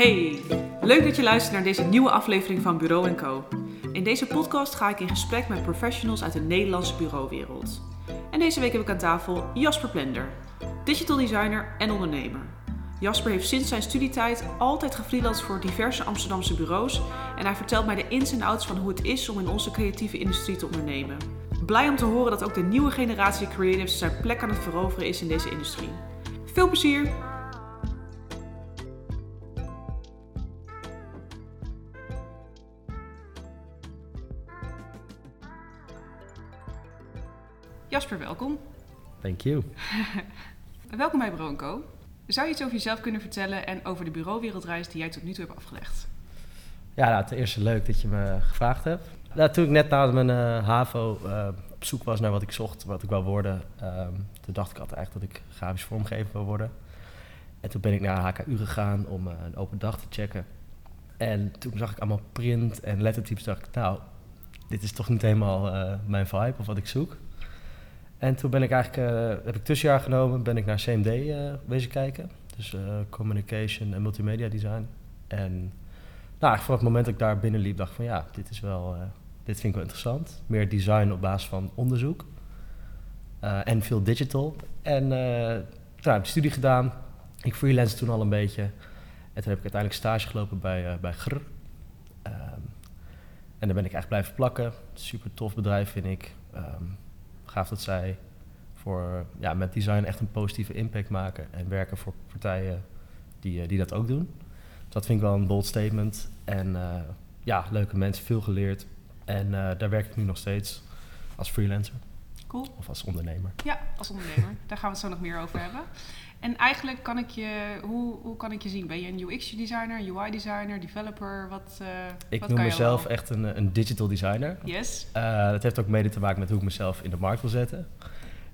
Hey, leuk dat je luistert naar deze nieuwe aflevering van Bureau Co. In deze podcast ga ik in gesprek met professionals uit de Nederlandse bureauwereld. En deze week heb ik aan tafel Jasper Plender, digital designer en ondernemer. Jasper heeft sinds zijn studietijd altijd gefreelanced voor diverse Amsterdamse bureaus en hij vertelt mij de ins en outs van hoe het is om in onze creatieve industrie te ondernemen. Blij om te horen dat ook de nieuwe generatie creatives zijn plek aan het veroveren is in deze industrie. Veel plezier! Jasper, welkom. Thank you. welkom bij Bronco. Zou je iets over jezelf kunnen vertellen en over de bureauwereldreis die jij tot nu toe hebt afgelegd? Ja, nou, ten eerste leuk dat je me gevraagd hebt. Nou, toen ik net na mijn uh, HAVO uh, op zoek was naar wat ik zocht, wat ik wou worden, um, toen dacht ik altijd eigenlijk dat ik grafisch vormgever wil worden. En toen ben ik naar HKU gegaan om uh, een open dag te checken. En toen zag ik allemaal print en lettertypes. dacht ik, nou, dit is toch niet helemaal mijn vibe of wat ik zoek. En toen ben ik eigenlijk, uh, heb ik tussenjaar genomen, ben ik naar CMD uh, eh, kijken. Dus uh, communication en multimedia design. En nou, vanaf het moment dat ik daar binnenliep, dacht ik van ja, dit is wel, dit vind ik wel interessant. Meer design op basis van onderzoek. en veel digital. En nou, heb studie gedaan. Ik freelance toen al een beetje. En toen heb ik uiteindelijk stage gelopen bij, bij GR. Um, en daar ben ik echt blijven plakken. Super tof bedrijf vind ik. Um, gaaf dat zij voor, ja, met design echt een positieve impact maken en werken voor partijen die, eh, die dat ook doen. dat vind ik wel een bold statement. En uh, ja, leuke mensen, veel geleerd. En uh, daar werk ik nu nog steeds als freelancer. Cool. Of als ondernemer. Ja, als ondernemer. daar gaan we het zo nog meer over hebben. En eigenlijk kan ik je, hoe, hoe kan ik je zien? Ben je een UX-designer, UI-designer, developer? Wat, uh, ik wat noem mezelf echt een, een digital designer. Yes. Uh, dat heeft ook mede te maken met hoe ik mezelf in de markt wil zetten.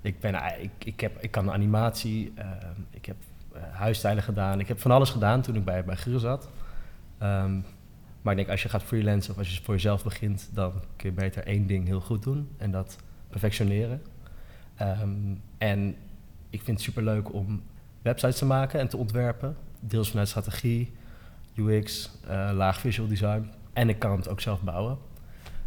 Ik, ben, ik, ik, heb, ik kan animatie, ik heb huisstijlen gedaan. Ik heb van alles gedaan toen ik bij, bij Gure zat. Um, maar ik denk, als je gaat freelancen of als je voor jezelf begint, dan kun je beter één ding heel goed doen en dat perfectioneren. Um, en ik vind het super leuk om websites te maken en te ontwerpen. Deels vanuit strategie, UX, uh, eh, laag visual design. En ik kan het ook zelf bouwen.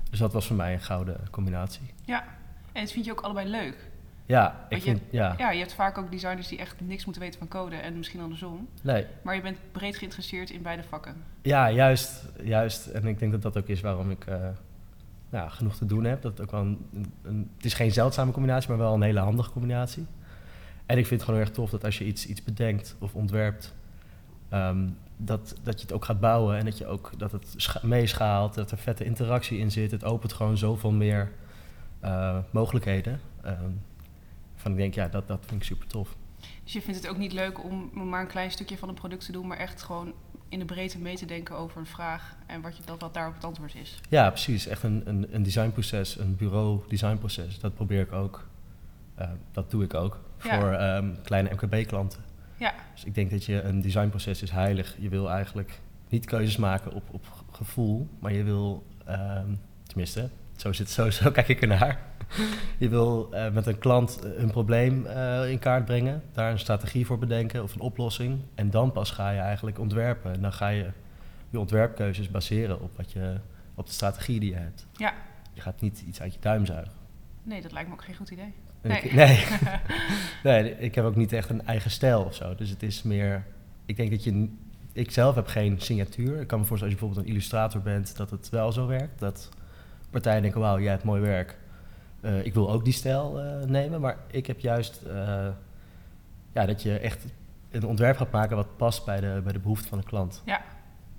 Dus dat was voor mij een gouden combinatie. Ja, en dat vind je ook allebei leuk. Ja, ik je, vind, ja. ja, je hebt vaak ook designers die echt niks moeten weten van code en misschien andersom. Nee. Maar je bent breed geïnteresseerd in beide vakken. Ja, juist. juist. En ik denk dat dat ook is waarom ik uh, nou, genoeg te doen heb. Dat het, ook wel een, een, het is geen zeldzame combinatie, maar wel een hele handige combinatie. En ik vind het gewoon erg tof dat als je iets, iets bedenkt of ontwerpt, ehm, dat, dat je het ook gaat bouwen en dat, je ook, dat het meeschaalt, dat er vette interactie in zit. Het opent gewoon zoveel meer uh, mogelijkheden. Um, van ik denk, ja, dat, dat vind ik super tof. Dus je vindt het ook niet leuk om maar een klein stukje van een product te doen, maar echt gewoon in de breedte mee te denken over een vraag en wat, je, dat, wat daarop het antwoord is? Ja, precies. Echt een, een, een designproces, een bureau designproces. Dat probeer ik ook. Uh, dat doe ik ook voor um, kleine MKB-klanten. Ja. Dus ik denk dat je een designproces is heilig. Je wil eigenlijk niet keuzes maken op, op gevoel, maar je wil, um, tenminste, zo, zit, zo, zo kijk ik ernaar. je wil uh, met een klant een probleem uh, in kaart brengen, daar een strategie voor bedenken of een oplossing. En dan pas ga je eigenlijk ontwerpen. En dan ga je je ontwerpkeuzes baseren op, wat je, op de strategie die je hebt. Ja. Je gaat niet iets uit je duim zuigen. Nee, dat lijkt me ook geen goed idee. Nee. Ik, nee. nee, ik heb ook niet echt een eigen stijl of zo. Dus het is meer. Ik denk dat je. Ik zelf heb geen signatuur. Ik kan me voorstellen als je bijvoorbeeld een illustrator bent, dat het wel zo werkt. Dat partijen denken: wauw, jij hebt mooi werk. Uh, ik wil ook die stijl uh, nemen. Maar ik heb juist. Uh, ja, dat je echt een ontwerp gaat maken wat past bij de, bij de behoefte van de klant. Ja,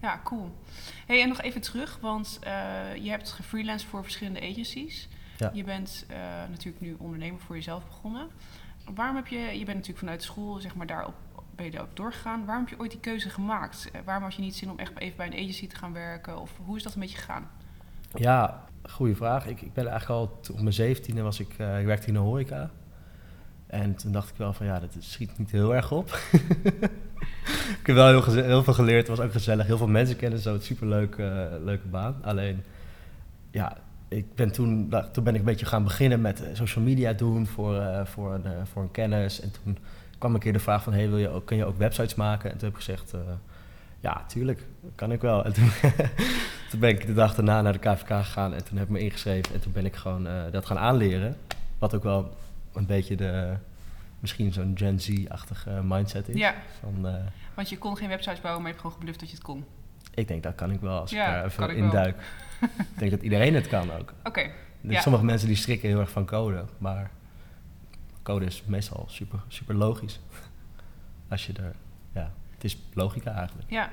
ja cool. Hey, en nog even terug, want je hebt gefreelanced voor verschillende agencies. Ja. Je bent uh, natuurlijk nu ondernemer voor jezelf begonnen. Waarom heb je, je bent natuurlijk vanuit school, zeg maar, daarop ben je ook doorgegaan. Waarom heb je ooit die keuze gemaakt? Uh, waarom had je niet zin om echt even bij een agency te gaan werken? Of hoe is dat een beetje gegaan? Ja, goede vraag. Ik, ik ben eigenlijk al op mijn zeventiende was ik, uh, ik werkte in de horeca. En toen dacht ik wel van ja, dat schiet niet heel erg op. ik heb wel heel, heel, veel geleerd. Het was ook gezellig. Heel veel mensen kennen zo. Het superleuk leuke baan. Alleen ja, ik ben toen, toen ben ik een beetje gaan beginnen met eh, social media doen voor, uh, voor, een, uh, voor een kennis. En toen kwam een keer de vraag van, hey, wil je ook, kun je ook websites maken? En toen heb ik gezegd, uh, Ja, tuurlijk. Kan ik wel. En toen, toen ben ik de dag daarna naar de KVK gegaan en toen heb ik me ingeschreven. En toen ben ik gewoon eh, dat gaan aanleren. Wat ook wel een beetje de, misschien zo'n Gen Z-achtige mindset is. Ja. Van, eh, Want je kon geen websites bouwen, maar je hebt gewoon gebluft dat je het kon. ik denk, dat kan ik wel als Ja, ik daar even in wel. duik. Ik denk dat iedereen het kan ook. Oké, Dus Ja. Sommige mensen die schrikken heel erg van code, maar code is meestal super, super logisch. Als je er, ja, het is logica eigenlijk. ja.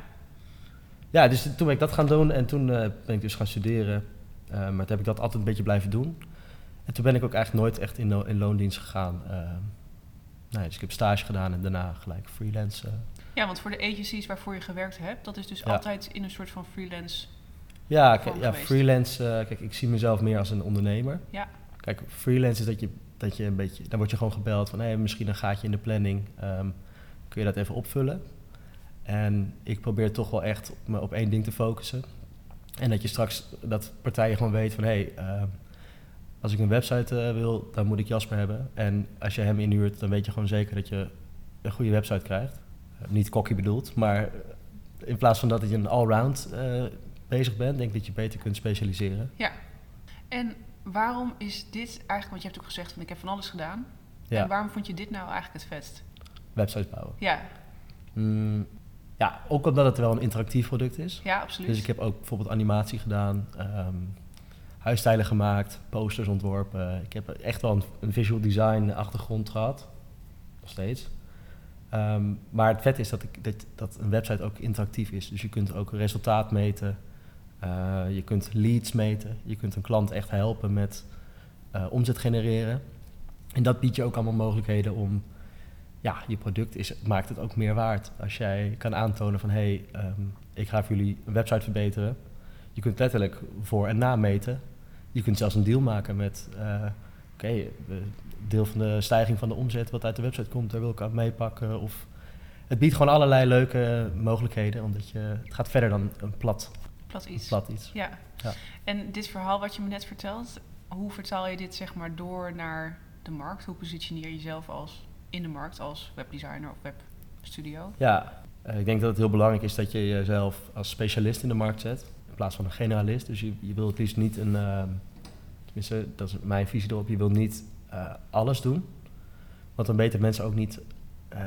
Ja, dus toen ben ik dat gaan doen en toen eh, ben ik dus gaan studeren. Eh, maar toen heb ik dat altijd een beetje blijven doen. En toen ben ik ook eigenlijk nooit echt in, in loondienst gegaan. Nou ja, dus ik heb stage gedaan en daarna gelijk freelance. Ja, want voor de agencies waarvoor je gewerkt hebt, dat is dus Ja. altijd in een soort van freelance. Ja, ja freelance. eh, kijk, ik zie mezelf meer als een ondernemer. Ja. Kijk, freelance is dat je, dat je een beetje... Dan word je gewoon gebeld van... Hé, misschien een gaatje in de planning. ehm, kun je dat even opvullen? En ik probeer toch wel echt op, me op één ding te focussen. En dat je straks... Dat partijen gewoon weten van... Hé, ehm, als ik een website eh, wil, dan moet ik Jasper hebben. En als je hem inhuurt, dan weet je gewoon zeker dat je een goede website krijgt. Eh, niet cocky bedoeld, maar in plaats van dat je een allround bezig bent, denk ik dat je beter kunt specialiseren. En waarom is dit eigenlijk, want je hebt ook gezegd van ik heb van alles gedaan. Ja, En waarom vond je dit nou eigenlijk het vetst? websites bouwen. Ja, Mm, ja, ook omdat het wel een interactief product is. ja, absoluut. Dus ik heb ook bijvoorbeeld animatie gedaan, ehm huisstijlen gemaakt, posters ontworpen. Ik heb echt wel een, een visual design achtergrond gehad, nog steeds. Ehm, maar het vet is dat, ik, dat, dat een website ook interactief is. Dus je kunt ook resultaat meten, eh, je kunt leads meten, je kunt een klant echt helpen met eh, omzet genereren. En dat biedt je ook allemaal mogelijkheden om, ja, je product is, maakt het ook meer waard. Als jij kan aantonen van, hé, hey, ehm, ik ga voor jullie een website verbeteren. Je kunt letterlijk voor- en nameten. Je kunt zelfs een deal maken met, eh, oké, deel van de stijging van de omzet wat uit de website komt, daar wil ik aan meepakken. Of het biedt gewoon allerlei leuke mogelijkheden, omdat je, het gaat verder dan een plat, Plat iets. plat iets. Ja. Ja. En dit verhaal wat je me net vertelt, hoe vertaal je dit zeg maar door naar de markt? Hoe positioneer je jezelf als in de markt als webdesigner of webstudio? Ja, eh, ik denk dat het heel belangrijk is dat je jezelf als specialist in de markt zet. In plaats van een generalist. Dus je, je wil het liefst niet een. ehm, tenminste, dat is mijn visie erop. Je wil niet eh, alles doen. Want dan weten mensen ook niet eh,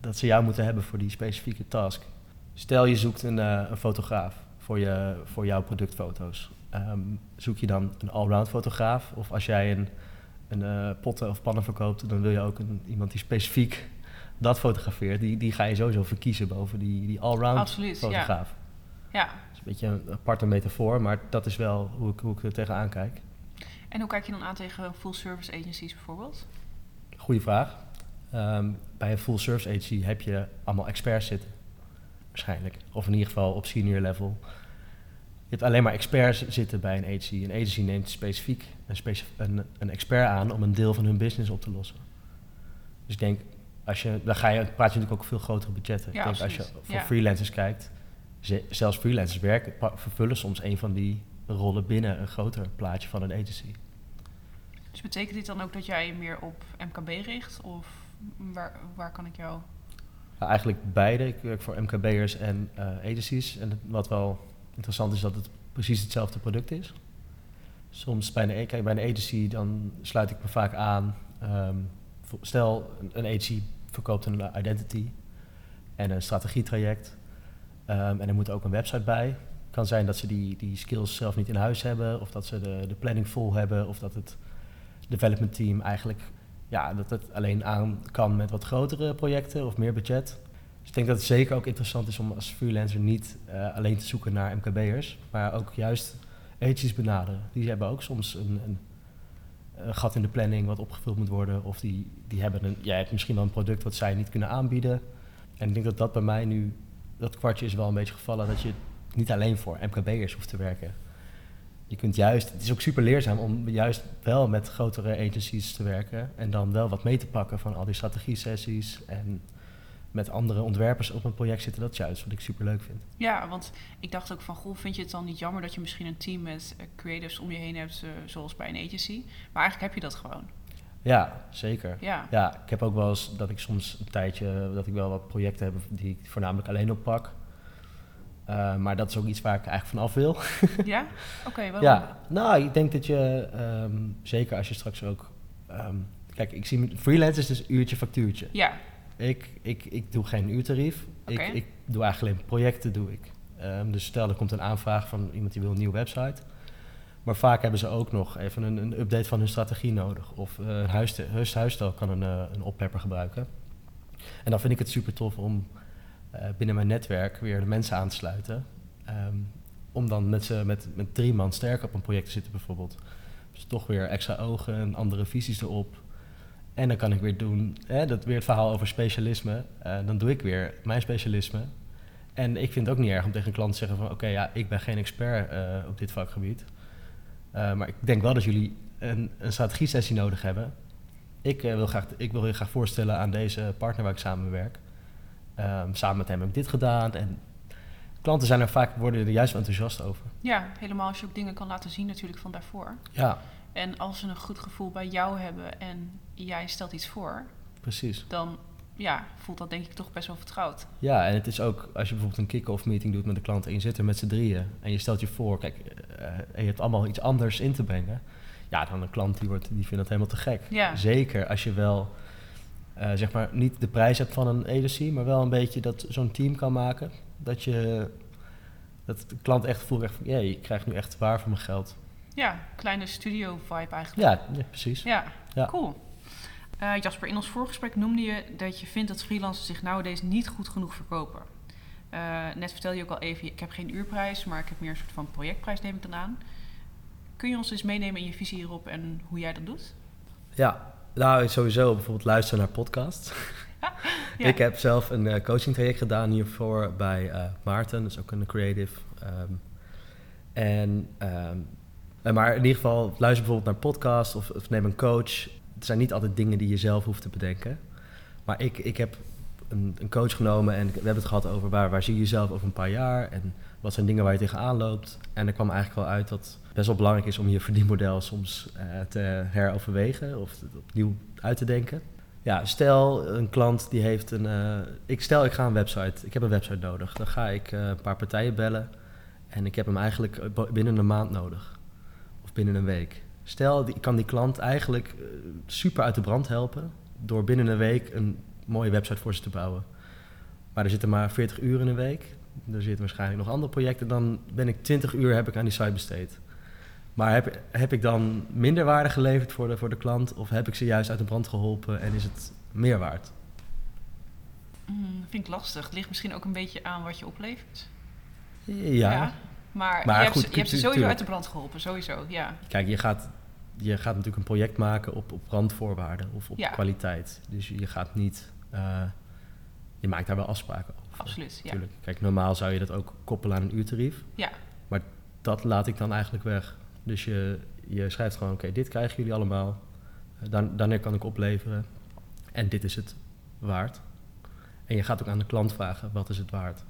dat ze jou moeten hebben voor die specifieke task. Stel je zoekt een, een fotograaf voor, je, voor jouw productfoto's. Ehm, zoek je dan een allround fotograaf? Of als jij een, een eh, potten of pannen verkoopt, dan wil je ook een, iemand die specifiek dat fotografeert. Die, die ga je sowieso verkiezen boven die, die allround Absoluut, ja. fotograaf. Ja. Dat is een beetje een aparte metafoor, maar dat is wel hoe ik, hoe ik er tegenaan kijk. En hoe kijk je dan aan tegen full service agencies bijvoorbeeld? Goeie vraag. Ehm, bij een full service agency heb je allemaal experts zitten. Waarschijnlijk. Of in ieder geval op senior level. Je hebt alleen maar experts zitten bij een agency. Een agency neemt specifiek een, een, een expert aan om een deel van hun business op te lossen. Dus ik denk, als je, dan ga je, praat je natuurlijk ook veel grotere budgetten. Ja, ik denk als je voor Ja. freelancers kijkt, ze- zelfs freelancers werken, vervullen soms een van die rollen binnen een groter plaatje van een agency. Dus betekent dit dan ook dat jij je meer op MKB richt? Of waar, waar kan ik jou... Ja, eigenlijk beide. Ik werk voor MKB'ers en eh, agencies. En wat wel interessant is dat het precies hetzelfde product is. Soms bij een, kijk, bij een agency dan sluit ik me vaak aan. voor- stel, een, agency verkoopt een identity en een strategietraject. Ehm, en er moet ook een website bij. Kan zijn dat ze die, die skills zelf niet in huis hebben. Of dat ze de, de planning vol hebben. Of dat het development team eigenlijk ja, dat het alleen aan kan met wat grotere projecten of meer budget. Dus ik denk dat het zeker ook interessant is om als freelancer niet eh, alleen te zoeken naar MKB'ers, maar ook juist agencies benaderen. Die hebben ook soms een, een, gat in de planning wat opgevuld moet worden. Of die, die hebben een, jij hebt misschien wel een product wat zij niet kunnen aanbieden. En ik denk dat dat bij mij nu, dat kwartje is wel een beetje gevallen, dat je niet alleen voor MKB'ers hoeft te werken. Je kunt juist, het is ook super leerzaam om juist wel met grotere agencies te werken en dan wel wat mee te pakken van al die strategie-sessies en met andere ontwerpers op een project zitten. Dat is juist wat ik super leuk vind. Ja, want ik dacht ook van, goh, vind je het dan niet jammer dat je misschien een team met eh, creatives om je heen hebt, eh, zoals bij een agency? Maar eigenlijk heb je dat gewoon. Ja, zeker. Ja, Ja, ik heb ook wel eens dat ik soms een tijdje dat ik wel wat projecten heb die ik voornamelijk alleen oppak. Eh, maar dat is ook iets waar ik eigenlijk van af wil. Ja? Oké, waarom? Ja, nou, ik denk dat je, ehm, zeker als je straks ook... ehm, kijk, ik zie freelance is dus uurtje factuurtje. Ja, Ik, ik, ik doe geen uurtarief. Ik, ik doe eigenlijk alleen projecten doe ik. Ehm, dus stel er komt een aanvraag van iemand die wil een nieuwe website. Maar vaak hebben ze ook nog even een, een update van hun strategie nodig. Of eh, een huis, kan een, eh, een oppepper gebruiken. En dan vind ik het super tof om eh, binnen mijn netwerk weer de mensen aan te sluiten. Ehm, om dan met, z'n- met, met drie man sterk op een project te zitten bijvoorbeeld. Dus toch weer extra ogen en andere visies erop. En dan kan ik weer doen, hè, dat weer het verhaal over specialisme. Eh, dan doe ik weer mijn specialisme. En ik vind het ook niet erg om tegen een klant te zeggen van... oké, ja, ik ben geen expert eh, op dit vakgebied. Eh, maar ik denk wel dat jullie een, een strategie-sessie nodig hebben. Ik, wil graag, ik wil je graag voorstellen aan deze partner waar ik samen werk. Ehm, samen met hem heb ik dit gedaan. En klanten zijn er vaak, worden er juist wel enthousiast over. ja, helemaal als je ook dingen kan laten zien natuurlijk van daarvoor. Ja, En als ze een goed gevoel bij jou hebben en jij stelt iets voor, precies. dan ja, voelt dat denk ik toch best wel vertrouwd. Ja, en het is ook als je bijvoorbeeld een kick-off meeting doet met de klant en je zit er met z'n drieën en je stelt je voor, kijk, eh, en je hebt allemaal iets anders in te brengen. Ja, dan een klant die, wordt, die vindt dat helemaal te gek. Ja. Zeker als je wel, eh, zeg maar, niet de prijs hebt van een agency, maar wel een beetje dat zo'n team kan maken. Dat je, dat de klant echt voelt, echt van, ja, je krijgt nu echt waar voor mijn geld. Ja, kleine studio vibe eigenlijk. Ja, ja precies. Ja, Ja. cool. Eh, Jasper, in ons voorgesprek noemde je dat je vindt dat freelancers zich nowadays niet goed genoeg verkopen. Eh, net vertelde je ook al even, ik heb geen uurprijs, maar ik heb meer een soort van projectprijs, neem ik dan aan. Kun je ons eens meenemen in je visie hierop en hoe jij dat doet? Ja, nou sowieso bijvoorbeeld luisteren naar podcasts. Ja. Ik heb zelf een eh, coaching traject gedaan hiervoor bij Maarten, is ook een creative. ehm, en, ehm, eh, maar in ieder geval, luister bijvoorbeeld naar podcasts of, of neem een coach. Het zijn niet altijd dingen die je zelf hoeft te bedenken. Maar ik, ik heb een, een coach genomen en we hebben het gehad over waar, waar zie je jezelf over een paar jaar en wat zijn dingen waar je tegenaan loopt. En er kwam eigenlijk wel uit dat het best wel belangrijk is om je verdienmodel soms eh, te heroverwegen of opnieuw uit te denken. Ja, stel een klant die heeft een. eh, ik stel ik ga een website. Ik heb een website nodig. Dan ga ik eh, een paar partijen bellen. En ik heb hem eigenlijk binnen een maand nodig. Of binnen een week. Stel, ik kan die klant eigenlijk eh, super uit de brand helpen. Door binnen een week een mooie website voor ze te bouwen. Maar er zitten maar 40 uur in een week. Er zitten waarschijnlijk nog andere projecten. Dan ben ik 20 uur heb ik aan die site besteed. Maar heb, heb ik dan minder waarde geleverd voor de, voor de klant? Of heb ik ze juist uit de brand geholpen en is het meer waard? Hmm, vind ik lastig. Het ligt misschien ook een beetje aan wat je oplevert. Ja. Maar, Maar je, hebt goed, ze, je hebt ze sowieso tuurlijk. uit de brand geholpen, sowieso. Ja, Kijk, je gaat, je gaat natuurlijk een project maken op, op randvoorwaarden of op Ja. kwaliteit. Dus je gaat niet... eh, je maakt daar wel afspraken over. absoluut. Ja. Kijk, normaal zou je dat ook koppelen aan een uurtarief. Ja. Maar dat laat ik dan eigenlijk weg. Dus je, je schrijft gewoon, oké, dit krijgen jullie allemaal. Eh, Dan, daarna kan ik opleveren. En dit is het waard. En je gaat ook aan de klant vragen, wat is het waard? Dus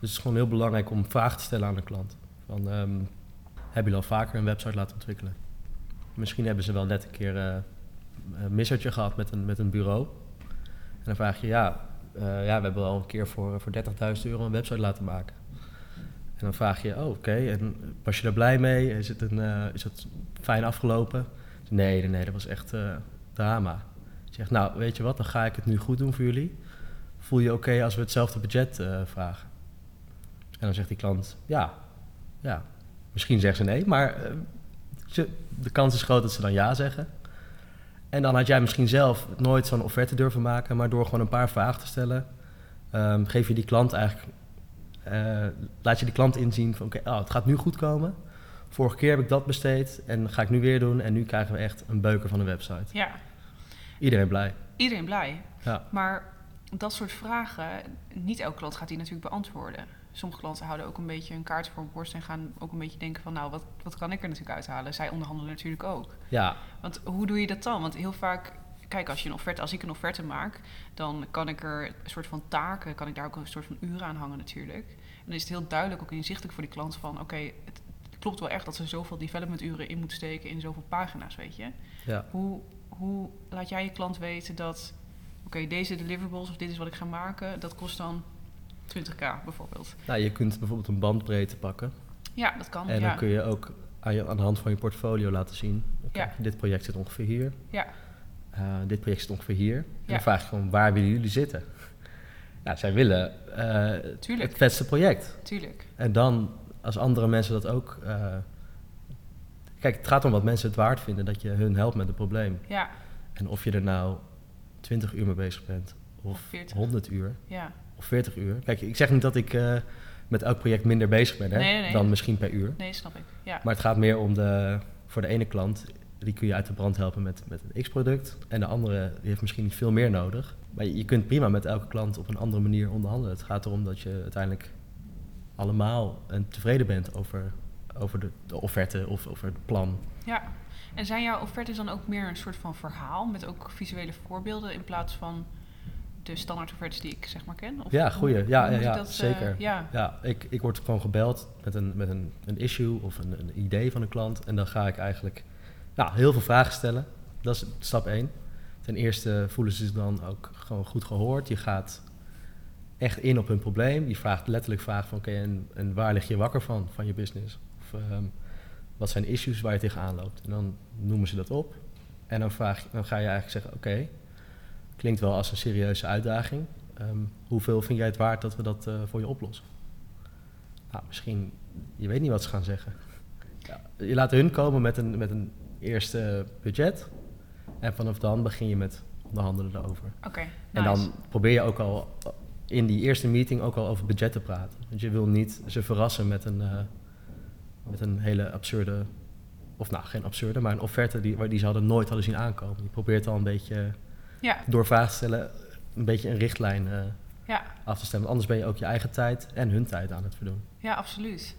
het is gewoon heel belangrijk om vragen te stellen aan de klant. Van, ehm, hebben jullie al vaker een website laten ontwikkelen? Misschien hebben ze wel net een keer eh, een missertje gehad met een, met een bureau. En dan vraag je, ja, eh, ja we hebben al een keer voor, voor 30.000 euro een website laten maken. En dan vraag je, oh oké, en was je er blij mee? Is het, een, eh, is het fijn afgelopen? Nee, nee, dat was echt drama. Je zegt, nou weet je wat, dan ga ik het nu goed doen voor jullie. Voel je oké als we hetzelfde budget vragen? En dan zegt die klant, ja, ja. Misschien zegt ze nee, maar de kans is groot dat ze dan ja zeggen. En dan had jij misschien zelf nooit zo'n offerte durven maken, maar door gewoon een paar vragen te stellen, ehm, geef je die klant eigenlijk, eh, laat je die klant inzien van oké, oh, het gaat nu goed komen. Vorige keer heb ik dat besteed en ga ik nu weer doen en nu krijgen we echt een beuker van een website. ja, Iedereen blij. iedereen blij. Ja. Maar dat soort vragen, niet elke klant gaat die natuurlijk beantwoorden. Sommige klanten houden ook een beetje een kaart voor een borst en gaan ook een beetje denken van nou, wat, wat kan ik er natuurlijk uithalen? Zij onderhandelen natuurlijk ook. Ja, Want hoe doe je dat dan? Want heel vaak, kijk, als je een offerte, als ik een offerte maak, dan kan ik er een soort van taken, kan ik daar ook een soort van uren aan hangen natuurlijk. En dan is het heel duidelijk ook inzichtelijk voor die klant van oké, het, het klopt wel echt dat ze zoveel development uren in moeten steken in zoveel pagina's, weet je. ja. Hoe, hoe laat jij je klant weten dat, oké, deze deliverables of dit is wat ik ga maken, dat kost dan 20k bijvoorbeeld. Nou, je kunt bijvoorbeeld een bandbreedte pakken. Ja, dat kan. En ja. dan kun je ook aan, je, aan de hand van je portfolio laten zien. Ja. Dit project zit ongeveer hier. Ja. Eh, dit project zit ongeveer hier. En Ja. dan vraag je gewoon, waar willen jullie zitten? Ja, zij willen Tuurlijk. het vetste project. Tuurlijk. En dan, als andere mensen dat ook... eh, kijk, het gaat om wat mensen het waard vinden dat je hun helpt met een probleem. Ja, En of je er nou 20 uur mee bezig bent, of, Of 40. 100 uur, ja. Of 40 uur. Kijk, ik zeg niet dat ik eh, met elk project minder bezig ben hè, Nee, nee, nee. dan misschien per uur. Nee, snap ik. Ja. Maar het gaat meer om de, voor de ene klant, die kun je uit de brand helpen met, met een X-product. En de andere, die heeft misschien veel meer nodig. Maar je, je kunt prima met elke klant op een andere manier onderhandelen. Het gaat erom dat je uiteindelijk allemaal en tevreden bent over, over de, de offerte of over het plan. ja. En zijn jouw offertes dan ook meer een soort van verhaal met ook visuele voorbeelden in plaats van de standaard offertes die ik zeg maar ken? Of Ja, goeie. hoe Ja, ja, ik ja, dat, eh, zeker. ja, Ja, ik, ik word gewoon gebeld met een, met een, een issue of een, een idee van een klant. En dan ga ik eigenlijk ja, heel veel vragen stellen. Dat is stap één. Ten eerste voelen ze zich dan ook gewoon goed gehoord. Je gaat echt in op hun probleem. Je vraagt letterlijk vragen van... oké, en, en waar lig je wakker van, van je business? Of ehm, wat zijn issues waar je tegenaan loopt? En dan noemen ze dat op. En dan, vraag, dan ga je eigenlijk zeggen... oké, klinkt wel als een serieuze uitdaging. Ehm, hoeveel vind jij het waard dat we dat eh, voor je oplossen? Nou, misschien, je weet niet wat ze gaan zeggen. Ja, je laat hun komen met een, met een eerste budget. En vanaf dan begin je met onderhandelen erover. oké. En nice. dan probeer je ook al in die eerste meeting ook al over budget te praten. Want je wil niet ze verrassen met een, eh, met een hele absurde, of nou geen absurde, maar een offerte die, waar die ze hadden nooit hadden zien aankomen. Je probeert al een beetje Ja, door vragen te stellen een beetje een richtlijn eh, ja, af te stemmen. Anders ben je ook je eigen tijd en hun tijd aan het verdoen. ja, absoluut.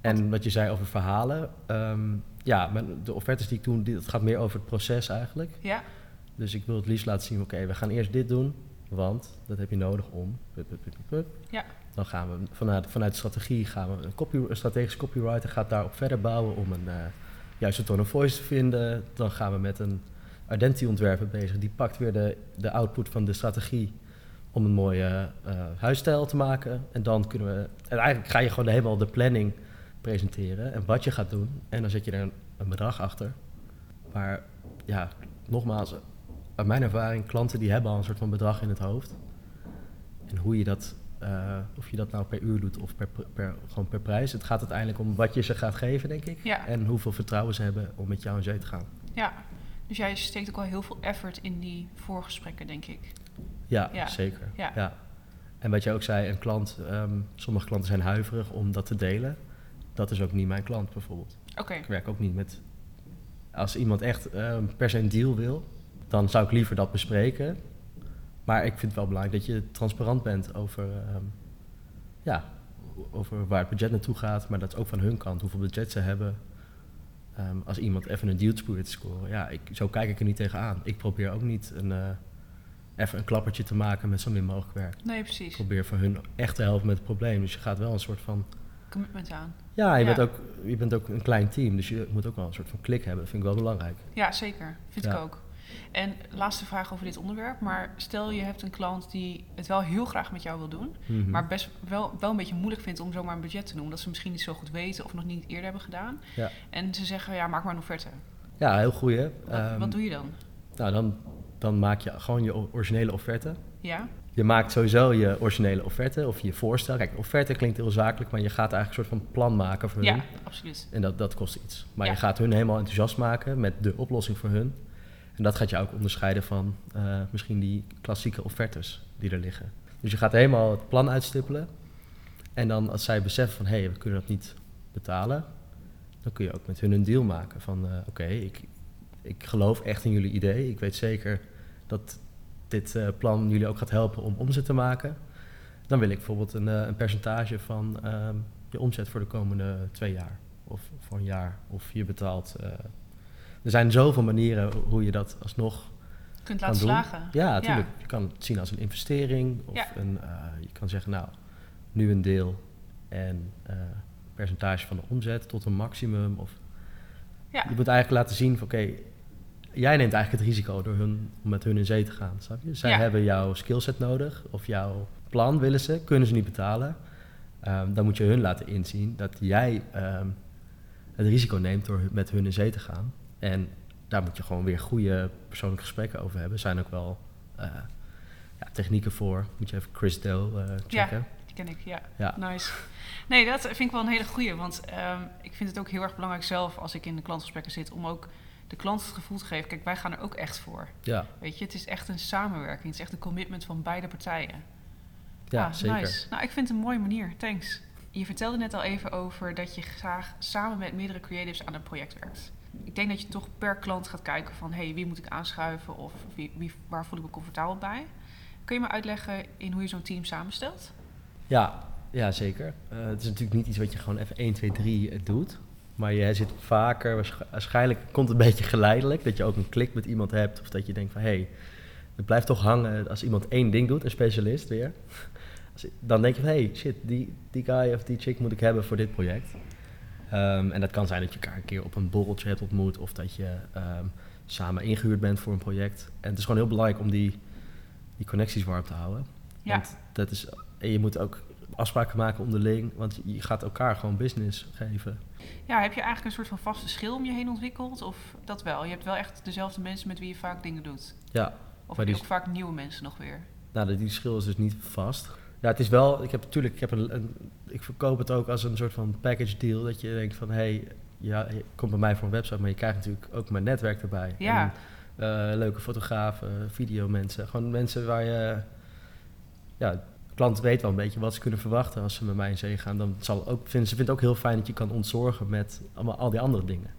En wat je zei over verhalen. ehm, ja, de offertes die ik doe, die, dat gaat meer over het proces eigenlijk. Ja, Dus ik wil het liefst laten zien, oké, we gaan eerst dit doen, want dat heb je nodig om. pup, pup, pup, pup, pup. Ja. Dan gaan we vanuit, vanuit strategie gaan we een, copy, een strategisch copywriter gaat daarop verder bouwen om een eh, juiste tone of voice te vinden. Dan gaan we met een identity ontwerper bezig. Die pakt weer de, de output van de strategie om een mooie eh, huisstijl te maken. En dan kunnen we. En eigenlijk ga je gewoon helemaal de planning presenteren en wat je gaat doen. En dan zet je er een, een bedrag achter. Maar ja, nogmaals, uit mijn ervaring, klanten die hebben al een soort van bedrag in het hoofd. En hoe je dat, eh, of je dat nou per uur doet of per, per, gewoon per prijs. Het gaat uiteindelijk om wat je ze gaat geven, denk ik. Ja. En hoeveel vertrouwen ze hebben om met jou in zee te gaan. ja. Dus jij steekt ook al heel veel effort in die voorgesprekken, denk ik. Ja, Ja. zeker. Ja. En wat je ook zei, een klant, ehm, sommige klanten zijn huiverig om dat te delen. Dat is ook niet mijn klant bijvoorbeeld. Oké, Ik werk ook niet met. Als iemand echt ehm, per se een deal wil, dan zou ik liever dat bespreken. Maar ik vind het wel belangrijk dat je transparant bent over, ehm, ja, over waar het budget naartoe gaat, maar dat ook van hun kant, hoeveel budget ze hebben. Ehm, als iemand even een deal probeert te scoren, ja, ik, zo kijk ik er niet tegenaan. Ik probeer ook niet een, eh, even een klappertje te maken met zo min mogelijk werk. nee, Ik precies. probeer voor hun echt te helpen met het probleem. Dus je gaat wel een soort van Commitment aan. ja, je, Ja. Bent ook, je bent ook een klein team, dus je moet ook wel een soort van klik hebben. Dat vind ik wel belangrijk. Ja, zeker. Vind ik ook. En laatste vraag over dit onderwerp. Maar stel je hebt een klant die het wel heel graag met jou wil doen, Mhm. maar best wel, wel een beetje moeilijk vindt om zomaar een budget te noemen. Dat ze misschien niet zo goed weten of nog niet eerder hebben gedaan. Ja. En ze zeggen, ja, maak maar een offerte. Ja, heel goed hè. Wat, Ehm, wat doe je dan? Nou, dan, dan maak je gewoon je originele offerte. Ja? Je maakt sowieso je originele offerte of je voorstel. Kijk, offerte klinkt heel zakelijk, maar je gaat eigenlijk een soort van plan maken voor hun. Ja, absoluut. En dat, dat kost iets. Maar Ja. je gaat hun helemaal enthousiast maken met de oplossing voor hun. En dat gaat je ook onderscheiden van eh, misschien die klassieke offertes die er liggen. Dus je gaat helemaal het plan uitstippelen. En dan als zij beseffen van hé, hey, we kunnen dat niet betalen, dan kun je ook met hun een deal maken van eh, oké, ik, ik geloof echt in jullie idee. Ik weet zeker dat dit eh, plan jullie ook gaat helpen om omzet te maken. Dan wil ik bijvoorbeeld een, een percentage van ehm, je omzet voor de komende twee jaar. Of voor een jaar. Of je betaalt. Er zijn zoveel manieren hoe je dat alsnog kunt laten doen. slagen. Ja, natuurlijk. Je kan het zien als een investering. Of Ja. een, eh, je kan zeggen, nou, nu een deel en eh, percentage van de omzet tot een maximum. Of Ja. Je moet eigenlijk laten zien van, oké, jij neemt eigenlijk het risico door hun, om met hun in zee te gaan, snap je? Zij hebben jouw skillset nodig of jouw plan willen ze, kunnen ze niet betalen. Ehm, dan moet je hun laten inzien dat jij ehm, het risico neemt door met hun in zee te gaan. En daar moet je gewoon weer goede persoonlijke gesprekken over hebben. Er zijn ook wel eh, ja, technieken voor. Moet je even Chris Doe eh, checken. Die ken ik, ja. Ja. Nice. Nee, dat vind ik wel een hele goeie. Want ehm, ik vind het ook heel erg belangrijk zelf, als ik in de klantgesprekken zit, om ook de klant het gevoel te geven, kijk, wij gaan er ook echt voor. Ja, Weet je, het is echt een samenwerking. Het is echt een commitment van beide partijen. ja Ah, zeker. Nice. Nou, ik vind het een mooie manier. Thanks. Je vertelde net al even over dat je graag samen met meerdere creatives aan een project werkt. Ik denk dat je toch per klant gaat kijken van... hey, wie moet ik aanschuiven of wie, waar voel ik me comfortabel bij? Kun je me uitleggen in hoe je zo'n team samenstelt? Ja, ja zeker. Eh, het is natuurlijk niet iets wat je gewoon even 1, 2, 3 doet. Maar je zit vaker, waarsch- waarschijnlijk komt het een beetje geleidelijk, dat je ook een klik met iemand hebt. Of dat je denkt van, hé, hey, het blijft toch hangen als iemand één ding doet, een specialist weer. Dan denk je van, hé, hey, shit, die, die guy of die chick moet ik hebben voor dit project. Ehm, en dat kan zijn dat je elkaar een keer op een borreltje hebt ontmoet. Of dat je ehm, samen ingehuurd bent voor een project. En het is gewoon heel belangrijk om die, die connecties warm te houden. Ja. Want dat is, en je moet ook afspraken maken onderling, want je gaat elkaar gewoon business geven. Ja, heb je eigenlijk een soort van vaste schil om je heen ontwikkeld? Of dat wel? Je hebt wel echt dezelfde mensen met wie je vaak dingen doet? Ja, Of heb je ook vaak nieuwe mensen nog weer? nou, die verschil is dus niet vast. Ja, het is wel, ik heb natuurlijk, ik, heb een, een- ik verkoop het ook als een soort van package deal, dat je denkt van, hé, hey, ja, je komt bij mij voor een website, maar je krijgt natuurlijk ook mijn netwerk erbij. Ja. En, eh, leuke fotografen, videomensen, gewoon mensen waar je, ja, klant weet wel een beetje wat ze kunnen verwachten als ze met mij in zee gaan. Dan zal ook, vinden ze vindt het ook heel fijn dat je kan ontzorgen met allemaal, al die andere dingen.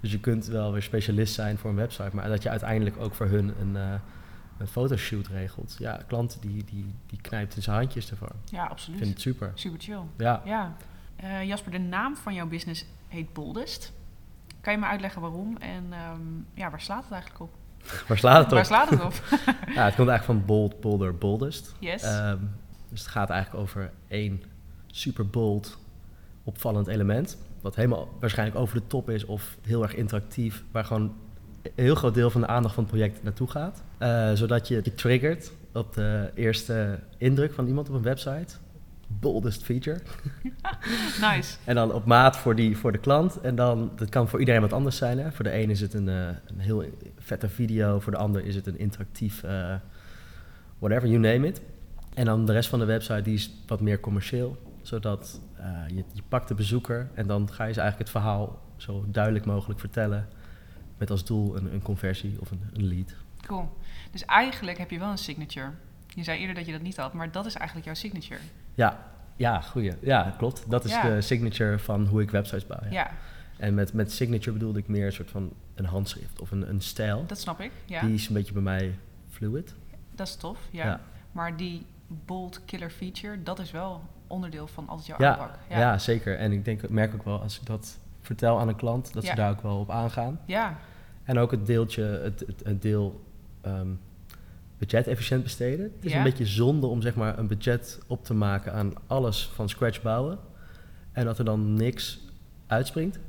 Dus je kunt wel weer specialist zijn voor een website, maar dat je uiteindelijk ook voor hun een, eh, een fotoshoot regelt. Ja, klant die, die, die knijpt in zijn handjes ervoor. Ja, Ik absoluut. vind het super. Super chill. Ja, Ja. Eh, Jasper, de naam van jouw business heet Boldest. Kan je me uitleggen waarom en ehm, ja, waar slaat het eigenlijk op? waar slaat het Waar op? slaat het op? Ja, het komt eigenlijk van bold, bolder, boldest. Yes. Ehm, dus het gaat eigenlijk over één super bold, opvallend element. Wat helemaal waarschijnlijk over de top is of heel erg interactief. Waar gewoon heel groot deel van de aandacht van het project naartoe gaat. Eh, zodat je je triggert op de eerste indruk van iemand op een website. Boldest feature. nice. En dan op maat voor, die, voor de klant. En dan, dat kan voor iedereen wat anders zijn. Hè? Voor de een is het een, eh, een heel vette video. Voor de ander is het een interactief, eh, whatever, you name it. En dan de rest van de website die is wat meer commercieel. Zodat je, je pakt de bezoeker en dan ga je ze eigenlijk het verhaal zo duidelijk mogelijk vertellen. Met als doel een, een conversie of een, een lead. Cool. Dus eigenlijk heb je wel een signature. Je zei eerder dat je dat niet had, maar dat is eigenlijk jouw signature. Ja, ja, goeie. Ja, klopt. Dat is Ja. de signature van hoe ik websites bouw. Ja. Ja, En met, met signature bedoelde ik meer een soort van een handschrift of een, een stijl. dat snap ik. Ja, Die is een beetje bij mij fluid. dat is tof. Ja. Ja. Maar die bold killer feature, dat is wel onderdeel van altijd jouw aanpak. ja. zeker. En ik denk, merk ook wel als ik dat vertel aan een klant, dat ze daar ook wel op aangaan. Ja, En ook het deeltje, het, het, het deel ehm, budget efficiënt besteden. Het is Ja. een beetje zonde om zeg maar een budget op te maken aan alles van scratch bouwen. En dat er dan niks uitspringt. Dat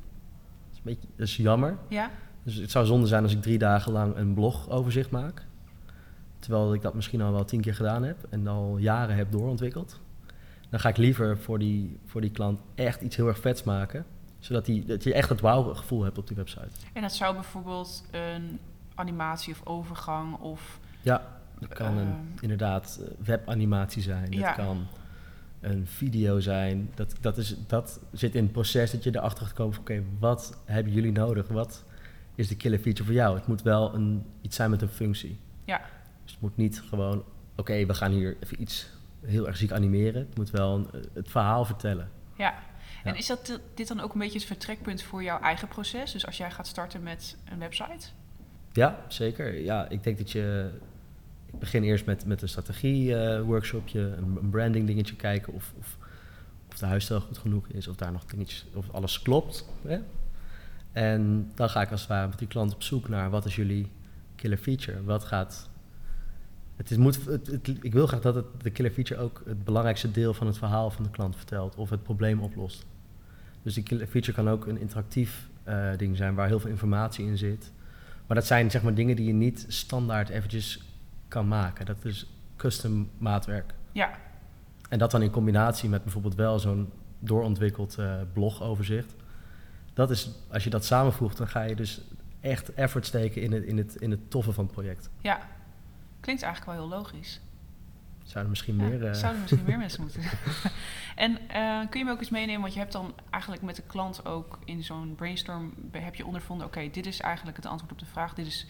is, een beetje, dat is jammer. ja, Dus het zou zonde zijn als ik drie dagen lang een blogoverzicht maak. Terwijl ik dat misschien al wel tien keer gedaan heb en al jaren heb doorontwikkeld. Dan ga ik liever voor die, voor die klant echt iets heel erg vets maken. Zodat die, dat je echt het wauw-gevoel hebt op die website. En dat zou bijvoorbeeld een animatie of overgang of... Ja, dat kan een, Ehm. inderdaad eh, webanimatie zijn. Ja. Dat kan een video zijn. Dat, dat, is, dat zit in het proces dat je erachter gaat komen van... oké, wat hebben jullie nodig? Wat is de killer feature voor jou? Het moet wel een, iets zijn met een functie. Ja. Dus het moet niet gewoon... oké, we gaan hier even iets heel erg ziek animeren. Het moet wel een- het verhaal vertellen. Ja. En is dat di- dit dan ook een beetje het vertrekpunt voor jouw eigen proces? Dus als jij gaat starten met een website? Ja, zeker. Ja, ik denk dat je... Ik begin eerst met, met een strategie-workshopje, een, een branding dingetje kijken of, of, of de huisstijl goed genoeg is, of daar nog dingetjes, of alles klopt. Hè? En dan ga ik als het ware met die klant op zoek naar wat is jullie killer feature? Wat gaat... Het is, moet, het, het- ik wil graag dat het, de killer feature ook het belangrijkste deel van het verhaal van de klant vertelt of het probleem oplost. Dus die feature kan ook een interactief eh, ding zijn waar heel veel informatie in zit. Maar dat zijn zeg maar dingen die je niet standaard eventjes kan maken. Dat is custom maatwerk. Ja, En dat dan in combinatie met bijvoorbeeld wel zo'n doorontwikkeld eh, blogoverzicht. Dat is, als je dat samenvoegt, dan ga je dus echt effort steken in het, in het, in het toffe van het project. ja. Klinkt eigenlijk wel heel logisch. Zouden misschien meer... eh, Zouden misschien meer mensen moeten. en eh, kun je me ook eens meenemen, want je hebt dan eigenlijk met de klant ook in zo'n brainstorm heb je ondervonden, oké, dit is eigenlijk het antwoord op de vraag, dit is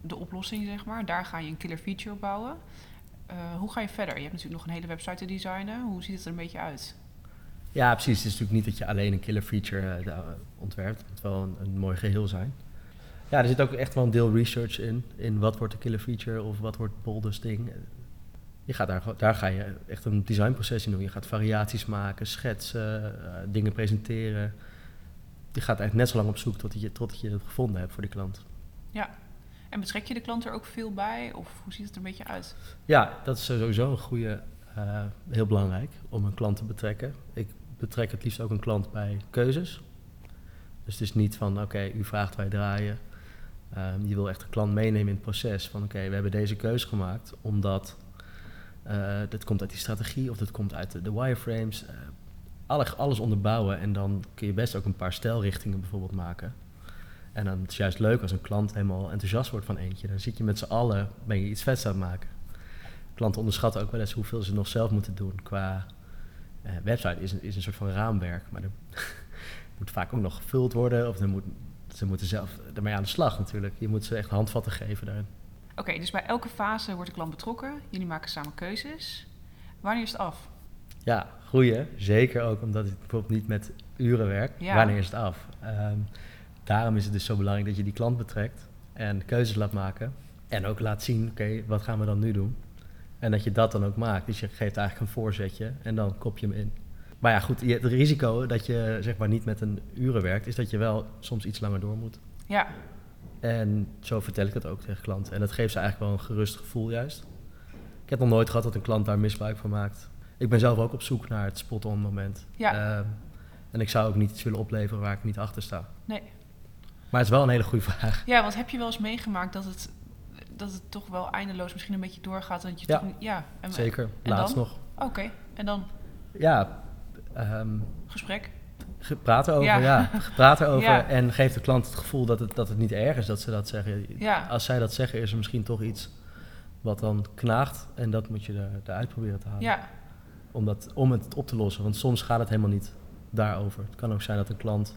de oplossing, zeg maar. Daar ga je een killer feature op bouwen. Eh, hoe ga je verder? Je hebt natuurlijk nog een hele website te designen. Hoe ziet het er een beetje uit? Ja, precies. Het is natuurlijk niet dat je alleen een killer feature eh, ontwerpt. Het moet wel een, een mooi geheel zijn. Ja, er zit ook echt wel een deel research in. In wat wordt de killer feature of wat wordt boldest ding. Je gaat daar, daar ga je echt een designproces in doen. Je gaat variaties maken, schetsen, eh, dingen presenteren. Je gaat eigenlijk net zo lang op zoek tot je, tot je het gevonden hebt voor die klant. En betrek je de klant er ook veel bij? Of hoe ziet het er een beetje uit? Ja, dat is sowieso een goede, eh, heel belangrijk om een klant te betrekken. Ik betrek het liefst ook een klant bij keuzes. Dus het is niet van, oké, u vraagt, wij draaien. Ehm, je wil echt de klant meenemen in het proces van, oké, we hebben deze keuze gemaakt omdat eh dit komt uit die strategie of dit komt uit de, wireframes. Eh, alle, alles onderbouwen en dan kun je best ook een paar stijlrichtingen bijvoorbeeld maken. En dan is het juist leuk als een klant helemaal enthousiast wordt van eentje. Dan zit je met z'n allen, ben je iets vets aan het maken. Klanten onderschatten ook wel eens hoeveel ze nog zelf moeten doen. Qua eh, website is is een soort van raamwerk, maar er moet vaak ook nog gevuld worden. Of ze moeten zelf ermee aan de slag natuurlijk. Je moet ze echt handvatten geven daarin. Oké, dus bij elke fase wordt de klant betrokken. Jullie maken samen keuzes. Wanneer is het af? Ja, goeie. Zeker ook omdat het bijvoorbeeld niet met uren werkt. Ja. Wanneer is het af? Ehm, daarom is het dus zo belangrijk dat je die klant betrekt en keuzes laat maken. En ook laat zien, oké, wat gaan we dan nu doen? En dat je dat dan ook maakt. Dus je geeft eigenlijk een voorzetje en dan kop je hem in. Maar ja, goed, het risico dat je zeg maar niet met een uren werkt, is dat je wel soms iets langer door moet. Ja, En zo vertel ik het ook tegen klanten. En dat geeft ze eigenlijk wel een gerust gevoel juist. Ik heb nog nooit gehad dat een klant daar misbruik van maakt. Ik ben zelf ook op zoek naar het spot-on moment. Ja. Ehm, en ik zou ook niet iets willen opleveren waar ik niet achter sta. nee. Maar het is wel een hele goede vraag. Ja, want heb je wel eens meegemaakt dat het, dat het toch wel eindeloos misschien een beetje doorgaat? Dat je Ja. toch, ja. En, Zeker. en Laatst dan? nog. Oké, en dan Ja, ehm, gesprek? Praat erover. Ja. Ja. praat erover. Ja. En geef de klant het gevoel dat het, dat het niet erg is dat ze dat zeggen. Ja. Als zij dat zeggen, is er misschien toch iets wat dan knaagt. En dat moet je er, eruit proberen te halen. Ja, om, dat, om het op te lossen. Want soms gaat het helemaal niet daarover. Het kan ook zijn dat een klant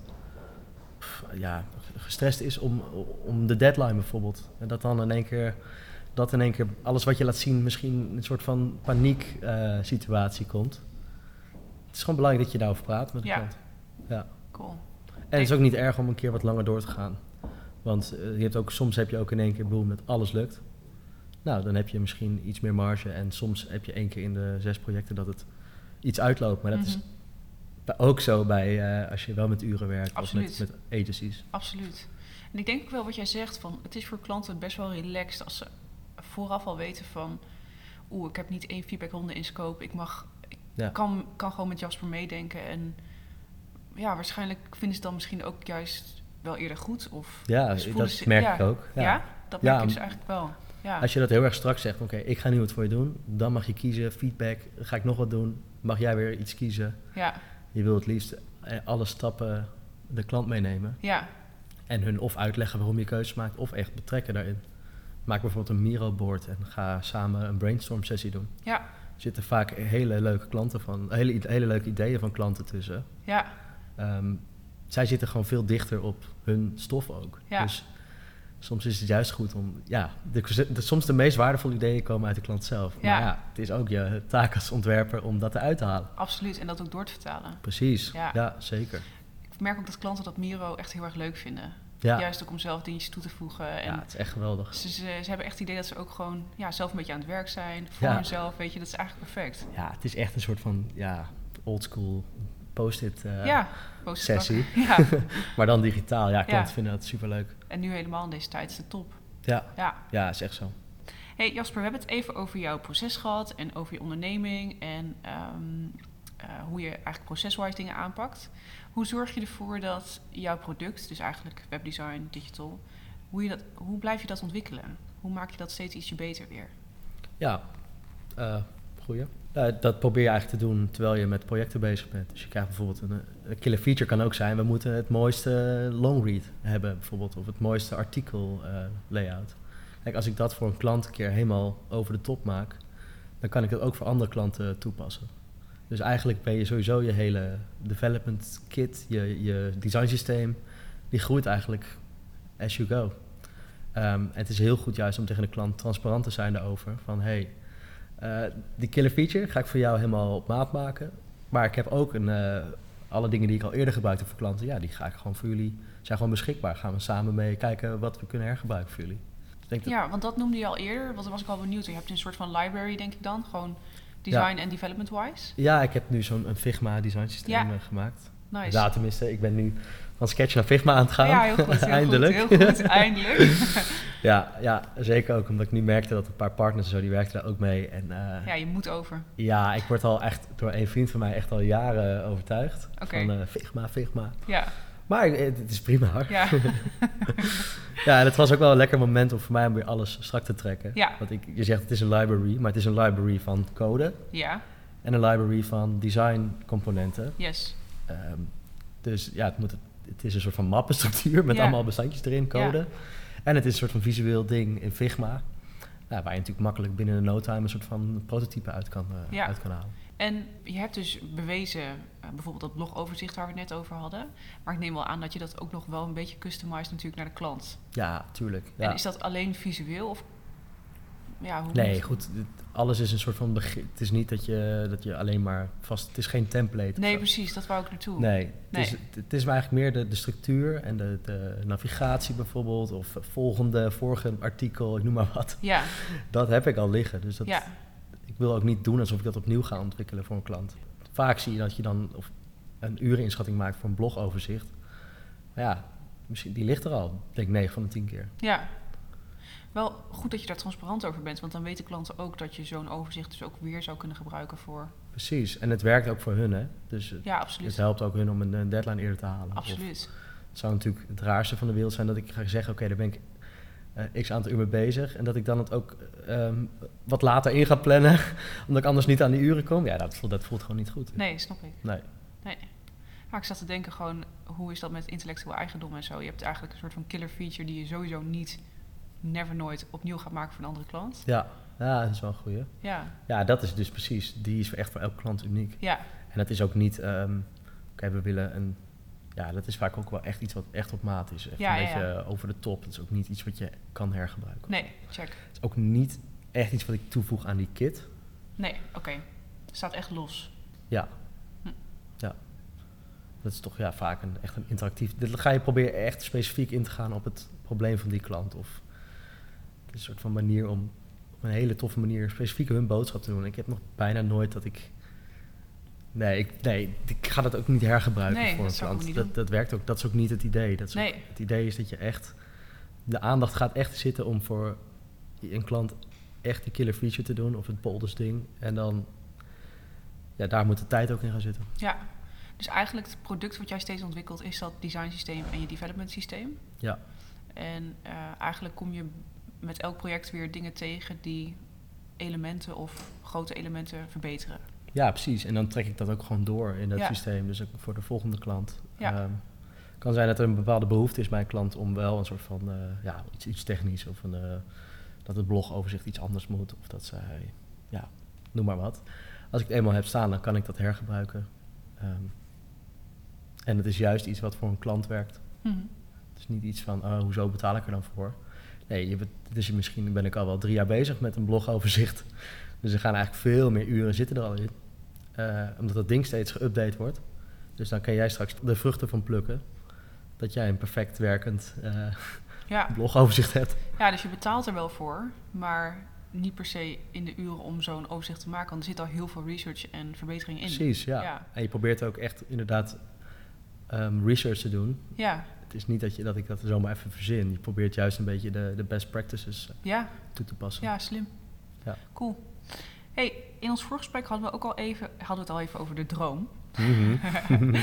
pff, ja, gestrest is om, om de deadline bijvoorbeeld. En dat dan in één keer, dat in één keer alles wat je laat zien misschien een soort van paniek eh, situatie komt. Het is gewoon belangrijk dat je daarover praat met de Ja. klant. Ja. cool. En het is ook niet erg om een keer wat langer door te gaan. Want eh, je hebt ook, soms heb je ook in één keer boem dat alles lukt. Nou, dan heb je misschien iets meer marge. En soms heb je één keer in de zes projecten dat het iets uitloopt. Maar dat is Mhm. ook zo bij eh, als je wel met uren werkt Absoluut. of met, met agencies. Absoluut. En ik denk ook wel wat jij zegt, van het is voor klanten best wel relaxed als ze vooraf al weten van, oeh, ik heb niet één feedbackronde in scope, ik mag, ik Ja. kan, kan gewoon met Jasper meedenken en ja, waarschijnlijk vinden ze dan misschien ook juist wel eerder goed of Ja, dat merk ja. ik ook. ja, Ja. dat merk ik dus eigenlijk wel. Ja, Als je dat heel erg strak zegt, oké, ik ga nu wat voor je doen. Dan mag je kiezen, feedback, ga ik nog wat doen? Mag jij weer iets kiezen? ja, Je wil het liefst eh, alle stappen de klant meenemen. ja, En hun of uitleggen waarom je keuzes maakt, of echt betrekken daarin. Maak bijvoorbeeld een Miro-board en ga samen een brainstorm sessie doen. ja, Er zitten vaak hele leuke klanten van, hele, hele leuke ideeën van klanten tussen. ja, Ehm, zij zitten gewoon veel dichter op hun stof ook. Ja. Dus soms is het juist goed om, ja, de, de- soms de meest waardevolle ideeën komen uit de klant zelf. Ja. Maar ja, het is ook je taak als ontwerper om dat eruit te halen. absoluut. En dat ook door te vertalen. Precies, Ja. ja, zeker. Ik merk ook dat klanten dat Miro echt heel erg leuk vinden. Ja. Juist ook om zelf dingetjes toe te voegen. En ja, het is echt geweldig. Ze, ze, ze hebben echt het idee dat ze ook gewoon ja, zelf een beetje aan het werk zijn. Voor Ja. hunzelf, weet je. Dat is eigenlijk perfect. Ja, het is echt een soort van, ja, oldschool post-it eh, ja, post-it sessie. Ja, Maar dan digitaal. Ja, klanten Ja. vinden dat superleuk. en nu helemaal in deze tijd is het top. Ja, Ja. ja, is echt zo. Hey Jasper, we hebben het even over jouw proces gehad. En over je onderneming. En ehm, eh, hoe je eigenlijk proceswise dingen aanpakt. Hoe zorg je ervoor dat jouw product, dus eigenlijk webdesign, digital... hoe, je dat, hoe blijf je dat ontwikkelen? Hoe maak je dat steeds ietsje beter weer? Ja, uh, dat probeer je eigenlijk te doen terwijl je met projecten bezig bent. Dus je krijgt bijvoorbeeld een, een killer feature kan ook zijn, we moeten het mooiste long read hebben bijvoorbeeld, of het mooiste artikel uh, layout. Kijk, als ik dat voor een klant een keer helemaal over de top maak, dan kan ik dat ook voor andere klanten toepassen. Dus eigenlijk ben je sowieso je hele development kit, je, je design systeem, die groeit eigenlijk as you go. Um, het is heel goed juist om tegen de klant transparant te zijn daarover. Van hey, uh, die killer feature ga ik voor jou helemaal op maat maken. Maar ik heb ook een, uh, alle dingen die ik al eerder gebruikte voor klanten, ja, die ga ik gewoon voor jullie, zijn gewoon beschikbaar. Gaan we samen mee kijken wat we kunnen hergebruiken voor jullie. Denk ja, want dat noemde je al eerder. Want was ik al benieuwd. Je hebt een soort van library, denk ik dan. Gewoon design en development wise. Ja, ik heb nu zo'n Figma design systeem ja. uh, gemaakt. Nice. Ja, tenminste, ik ben nu van Sketch naar Figma aan het gaan. Ja, heel goed. Heel eindelijk. Goed, heel goed, eindelijk. ja, ja, zeker ook omdat ik nu merkte dat een paar partners en zo, die werkten daar ook mee. En, uh, ja, je moet over. Ja, ik word al echt door een vriend van mij echt al jaren overtuigd. Okay. Van uh, Figma, Figma. Ja. Maar het is prima hoor. Ja. ja, en het was ook wel een lekker moment om voor mij om weer alles strak te trekken. Ja. Want ik, je zegt het is een library, maar het is een library van code. Ja. En een library van design componenten. Yes. Um, dus ja, het, moet, het is een soort van mappenstructuur met Ja. allemaal bestandjes erin, code. Ja. En het is een soort van visueel ding in Figma. Ja, waar je natuurlijk makkelijk binnen een no time een soort van prototype uit kan, uh, Ja. uit kan halen. En je hebt dus bewezen, uh, bijvoorbeeld dat blogoverzicht waar we het net over hadden. Maar ik neem wel aan dat je dat ook nog wel een beetje customized natuurlijk naar de klant. Ja, tuurlijk. Ja. En is dat alleen visueel of... Ja, hoe Nee, goed. Alles is een soort van begin. Het is niet dat je, dat je alleen maar vast. Het is geen template. Nee, precies, dat wou ik naartoe. Nee, het, Nee. Is, het is maar eigenlijk meer de, de structuur en de, de navigatie bijvoorbeeld. Of volgende, vorige artikel, ik noem maar wat. Ja, Dat heb ik al liggen. Dus dat, ja, ik wil ook niet doen alsof ik dat opnieuw ga ontwikkelen voor een klant. Vaak zie je dat je dan of een ureninschatting maakt voor een blogoverzicht. Maar ja, misschien, die ligt er al. Ik denk 9 van de 10 keer. ja. Wel goed dat je daar transparant over bent, want dan weten klanten ook dat je zo'n overzicht dus ook weer zou kunnen gebruiken voor... Precies. En het werkt ook voor hun, hè? Dus het, Ja, absoluut. het helpt ook hun om een, een deadline eerder te halen. Of Absoluut. het zou natuurlijk het raarste van de wereld zijn dat ik ga zeggen: Oké, daar ben ik eh, x aantal uur mee bezig. En dat ik dan het ook ehm, wat later in ga plannen, omdat ik anders niet aan die uren kom. Ja, dat voelt, dat voelt gewoon niet goed. Nee, snap ik. Nee. Maar ik zat te denken gewoon, hoe is dat met intellectueel eigendom en zo? Je hebt eigenlijk een soort van killer feature die je sowieso niet, never nooit opnieuw gaat maken voor een andere klant. Ja, ja, dat is wel een goeie. Ja, Ja, dat is dus precies. Die is echt voor elke klant uniek. ja, En dat is ook niet, ehm, oké, we willen een. Ja, dat is vaak ook wel echt iets wat echt op maat is. Echt Ja, een beetje ja. over de top. Het is ook niet iets wat je kan hergebruiken. nee, check. Het is ook niet echt iets wat ik toevoeg aan die kit. Nee, oké. Staat echt los. Ja. Hm. Ja. Dat is toch ja, vaak een, echt een interactief... Dan ga je proberen echt specifiek in te gaan op het probleem van die klant. Of een soort van manier om op een hele toffe manier specifiek hun boodschap te doen. Ik heb nog bijna nooit dat ik... Nee, ik, nee, ik ga dat ook niet hergebruiken Nee, voor dat een klant. Dat, dat werkt ook, dat is ook niet het idee. Dat is ook- het idee is dat je echt... De aandacht gaat echt zitten om voor een klant echt die killer feature te doen. Of het boldest ding. En dan... Ja, daar moet de tijd ook in gaan zitten. Ja. Dus eigenlijk het product wat jij steeds ontwikkelt is dat design systeem en je development systeem. Ja. En eh, eigenlijk kom je met elk project weer dingen tegen die elementen of grote elementen verbeteren. Ja, precies. En dan trek ik dat ook gewoon door in dat Ja. systeem. Dus ook voor de volgende klant. Ja. Ehm, kan zijn dat er een bepaalde behoefte is bij een klant om wel een soort van eh, ja, iets, iets technisch of een, eh, dat het blogoverzicht iets anders moet. Of dat zij, ja, noem maar wat. Als ik het eenmaal heb staan, dan kan ik dat hergebruiken. Ehm, en het is juist iets wat voor een klant werkt. Mhm. Het is niet iets van, oh, hoezo betaal ik er dan voor? Nee, je, dus misschien ben ik al wel drie jaar bezig met een blogoverzicht. Dus er gaan eigenlijk veel meer uren zitten er al in. Eh, omdat dat ding steeds geüpdate wordt. Dus dan kan jij straks de vruchten van plukken. Dat jij een perfect werkend eh, Ja. blogoverzicht hebt. ja, dus je betaalt er wel voor, maar niet per se in de uren om zo'n overzicht te maken. Want er zit al heel veel research en verbetering in. Precies, ja. Ja. En je probeert ook echt inderdaad ehm, research te doen. Ja, Het is niet dat, je, dat ik dat zomaar even verzin. Je probeert juist een beetje de, de best practices eh, ja, toe te passen. ja, slim. Ja. Cool. Hey, in ons voorgesprek hadden we ook al even, hadden we het al even over de droom. Mhm.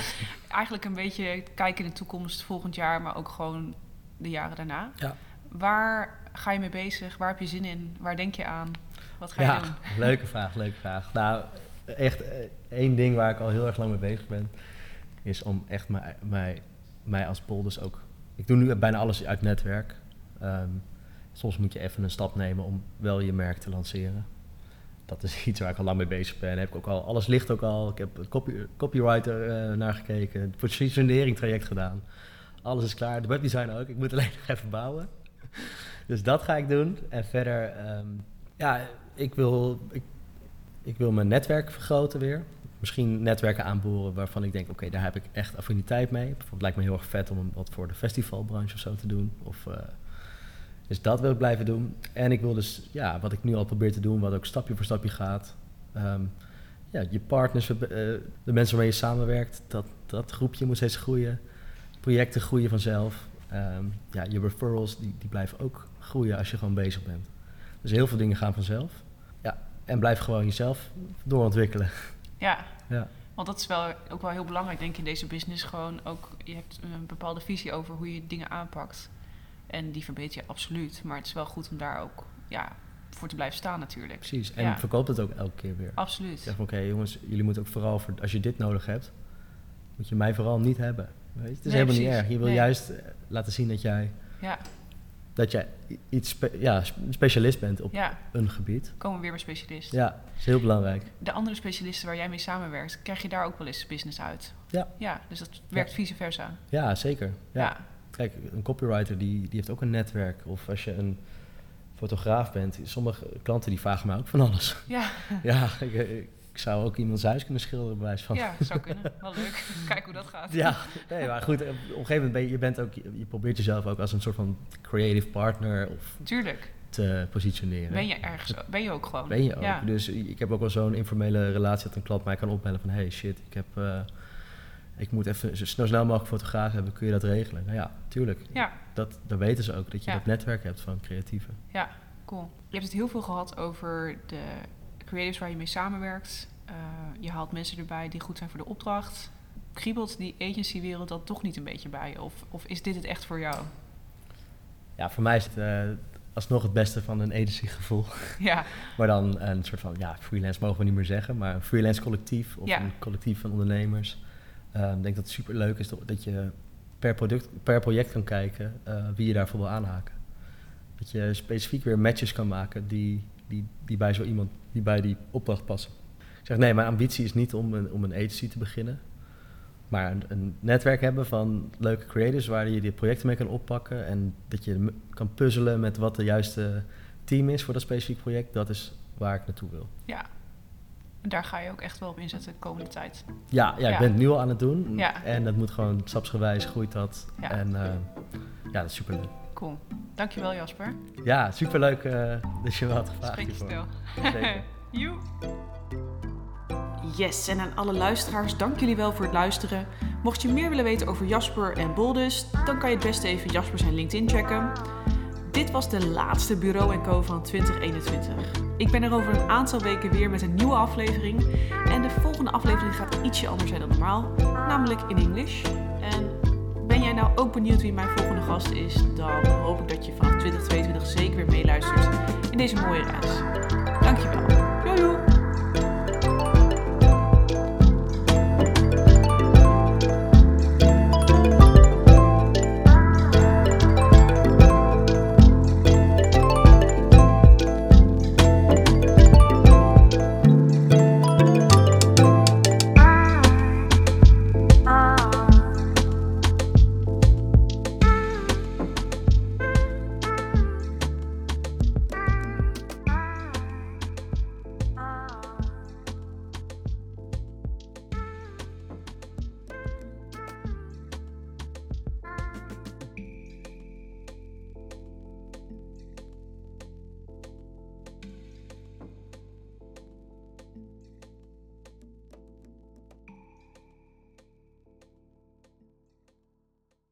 Eigenlijk een beetje kijken in de toekomst volgend jaar, maar ook gewoon de jaren daarna. Ja. waar ga je mee bezig? Waar heb je zin in? Waar denk je aan? Wat ga je Ja, doen? leuke vraag, leuke vraag. Nou, echt eh, één ding waar ik al heel erg lang mee bezig ben, is om echt mij, mij, mij als Bol dus ook... Ik doe nu bijna alles uit netwerk. Ehm, soms moet je even een stap nemen om wel je merk te lanceren. Dat is iets waar ik al lang mee bezig ben. Heb ik ook al, alles ligt ook al. Ik heb copy, copywriter eh, naar gekeken, positionering traject gedaan. Alles is klaar. De webdesign ook. Ik moet alleen nog even bouwen. Dus dat ga ik doen. En verder, ehm, ja, ik wil, ik wil mijn netwerk vergroten weer. Misschien netwerken aanboren waarvan ik denk, oké, daar heb ik echt affiniteit mee. Bijvoorbeeld lijkt me heel erg vet om wat voor de festivalbranche of zo te doen. Of, eh, dus dat wil ik blijven doen. En ik wil dus, ja, wat ik nu al probeer te doen, wat ook stapje voor stapje gaat. ehm, ja, je partners, eh, de mensen waarmee je samenwerkt, dat, dat groepje moet steeds groeien. Projecten groeien vanzelf. Ehm, ja, je referrals, die, die blijven ook groeien als je gewoon bezig bent. Dus heel veel dingen gaan vanzelf. Ja, en blijf gewoon jezelf doorontwikkelen. Ja, Ja. want dat is wel ook wel heel belangrijk, denk ik, in deze business. Gewoon ook, je hebt een bepaalde visie over hoe je dingen aanpakt. En die verbeter je absoluut. Maar het is wel goed om daar ook ja, voor te blijven staan natuurlijk. Precies. En Ja. verkoop het ook elke keer weer. Absoluut. Zeg van, oké jongens, jullie moeten ook vooral, voor, als je dit nodig hebt, moet je mij vooral niet hebben. Weet je? Het is Nee, helemaal precies. niet erg. Je wil Nee. juist eh, laten zien dat jij, Ja, dat jij iets spe- ja, sp- specialist bent op ja, een gebied. komen we weer bij specialist. Ja, dat is heel belangrijk. De andere specialisten waar jij mee samenwerkt, krijg je daar ook wel eens business uit? Ja. Ja, dus dat werkt vice versa. Ja, zeker. Ja. Ja. Kijk, een copywriter die, die heeft ook een netwerk. Of als je een fotograaf bent, sommige klanten die vragen mij ook van alles. Ja, ja, ik, ik zou ook iemands huis kunnen schilderen, bij wijze van. ja, zou kunnen. Wel leuk. Kijk hoe dat gaat. Ja, nee, maar goed, op een gegeven moment ben je, je bent ook, je probeert jezelf ook als een soort van creative partner of Tuurlijk. te positioneren. Ben je ergens, ben je ook gewoon. Ben je ook. Ja. Dus ik heb ook wel zo'n informele relatie dat een klant mij kan opbellen van hey shit, ik heb eh, ik moet even zo snel, snel mogelijk fotograaf hebben, kun je dat regelen? Nou ja, tuurlijk. Ja, Dat, dan weten ze ook dat je Ja. dat netwerk hebt van creatieven. ja, cool. Je hebt het heel veel gehad over de creatives waar je mee samenwerkt. Eh, je haalt mensen erbij die goed zijn voor de opdracht. Kriebelt die agency-wereld dan toch niet een beetje bij? Of, of is dit het echt voor jou? Ja, voor mij is het eh, alsnog het beste van een agency gevoel. Ja, Maar dan een soort van, ja, freelance mogen we niet meer zeggen, maar een freelance collectief of Ja. een collectief van ondernemers. Eh, ik denk dat het super leuk is dat- je per, product, per project kan kijken wie je daarvoor wil aanhaken. Dat je specifiek weer matches kan maken die, die, die bij zo iemand, die bij die opdracht passen. Ik zeg nee, mijn ambitie is niet om een, om een agency te beginnen. Maar een, een netwerk hebben van leuke creators waar je die projecten mee kan oppakken. En dat je kan puzzelen met wat de juiste team is voor dat specifieke project. Dat is waar ik naartoe wil. ja. En daar ga je ook echt wel op inzetten de komende tijd. Ja, ja, ik Ja. ben het nu al aan het doen. Ja. En dat moet gewoon stapsgewijs groeit dat. Ja. En eh, ja, dat is super leuk. Cool. Dankjewel Jasper. Ja, super leuk dat je me had gevraagd. Spreek je hiervoor. snel. Zeker. Joe. Yes, en aan alle luisteraars, dank jullie wel voor het luisteren. Mocht je meer willen weten over Jasper en Boldus, dan kan je het beste even Jasper zijn LinkedIn checken. Dit was de laatste Bureau Co van 2021. Ik ben er over een aantal weken weer met een nieuwe aflevering. En de volgende aflevering gaat ietsje anders zijn dan normaal, namelijk in English. Nou ook benieuwd wie mijn volgende gast is, dan hoop ik dat je vanaf 2022 zeker weer meeluistert in deze mooie reis. Dankjewel. Jojo!